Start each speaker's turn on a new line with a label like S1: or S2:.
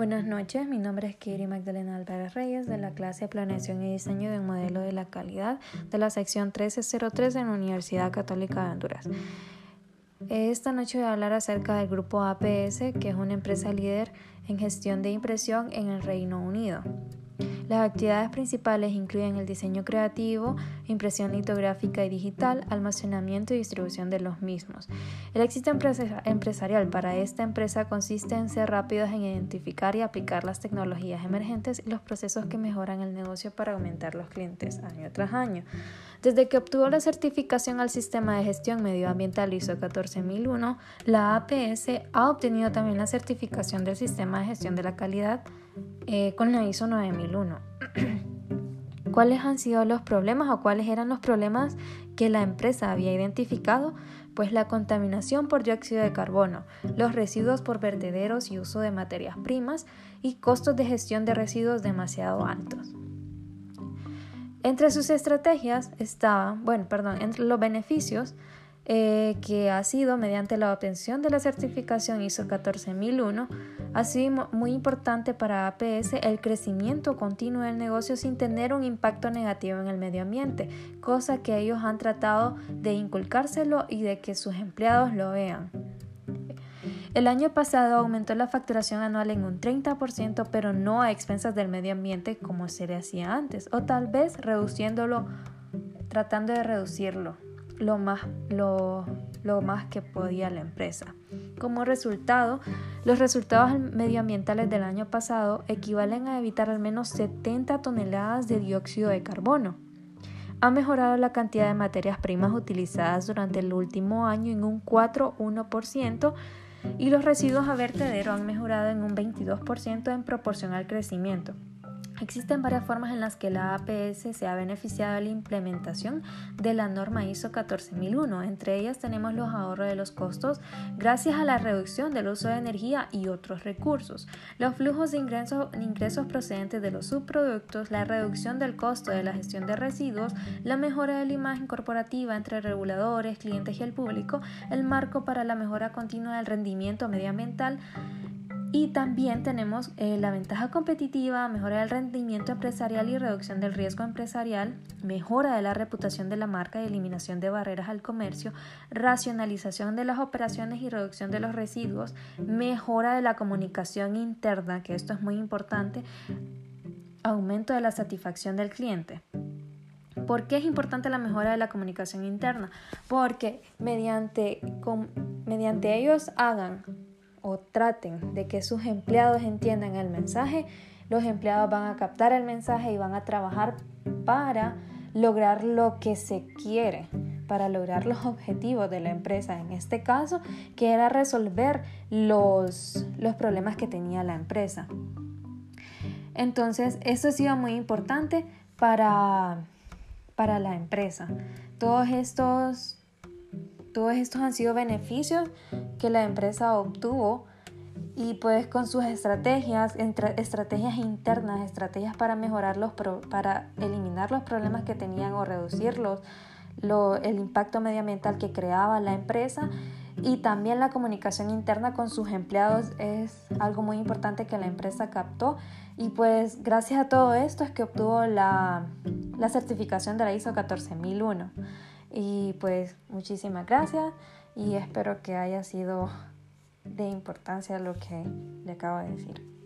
S1: Buenas noches, mi nombre es Kiri Magdalena Álvarez Reyes de la clase de Planeación y Diseño de un Modelo de la Calidad de la sección 1303 en la Universidad Católica de Honduras. Esta noche voy a hablar acerca del grupo APS, que es una empresa líder en gestión de impresión en el Reino Unido. Las actividades principales incluyen el diseño creativo, impresión litográfica y digital, almacenamiento y distribución de los mismos. El éxito empresarial para esta empresa consiste en ser rápidos en identificar y aplicar las tecnologías emergentes y los procesos que mejoran el negocio para aumentar los clientes año tras año. Desde que obtuvo la certificación al sistema de gestión medioambiental ISO 14001, la APS ha obtenido también la certificación del sistema de gestión de la calidad con la ISO 9001. ¿Cuáles han sido los problemas o cuáles eran los problemas que la empresa había identificado? Pues la contaminación por dióxido de carbono, los residuos por vertederos y uso de materias primas y costos de gestión de residuos demasiado altos. Entre sus estrategias estaban, bueno, perdón, entre los beneficios eh, que ha sido mediante la obtención de la certificación ISO 14001, ha sido muy importante para APS el crecimiento continuo del negocio sin tener un impacto negativo en el medio ambiente, cosa que ellos han tratado de inculcárselo y de que sus empleados lo vean. El año pasado aumentó la facturación anual en un 30%, pero no a expensas del medio ambiente como se le hacía antes, o tal vez reduciéndolo, tratando de reducirlo lo más, lo, más que podía la empresa. Como resultado, los resultados medioambientales del año pasado equivalen a evitar al menos 70 toneladas de dióxido de carbono. Ha mejorado la cantidad de materias primas utilizadas durante el último año en un 4,1% y los residuos a vertedero han mejorado en un 22% en proporción al crecimiento. Existen varias formas en las que la APS se ha beneficiado de la implementación de la norma ISO 14001. Entre ellas tenemos los ahorros de los costos gracias a la reducción del uso de energía y otros recursos, los flujos de ingresos, procedentes de los subproductos, la reducción del costo de la gestión de residuos, la mejora de la imagen corporativa entre reguladores, clientes y el público, el marco para la mejora continua del rendimiento medioambiental, y también tenemos eh, la ventaja competitiva, mejora del rendimiento empresarial y reducción del riesgo empresarial, mejora de la reputación de la marca y eliminación de barreras al comercio, racionalización de las operaciones y reducción de los residuos, mejora de la comunicación interna, que esto es muy importante, aumento de la satisfacción del cliente. ¿Por qué es importante la mejora de la comunicación interna? Porque mediante, mediante ellos hagan o traten de que sus empleados entiendan el mensaje, los empleados van a captar el mensaje y van a trabajar para lograr lo que se quiere, para lograr los objetivos de la empresa, en este caso, que era resolver los, los problemas que tenía la empresa. Entonces, esto ha sido muy importante para, para la empresa. Todos estos todos estos han sido beneficios que la empresa obtuvo y pues con sus estrategias, estrategias internas, estrategias para mejorar los para eliminar los problemas que tenían o reducirlos, el impacto medioambiental que creaba la empresa y también la comunicación interna con sus empleados es algo muy importante que la empresa captó y pues gracias a todo esto es que obtuvo la, la certificación de la ISO 14001. Y pues muchísimas gracias y espero que haya sido de importancia lo que le acabo de decir.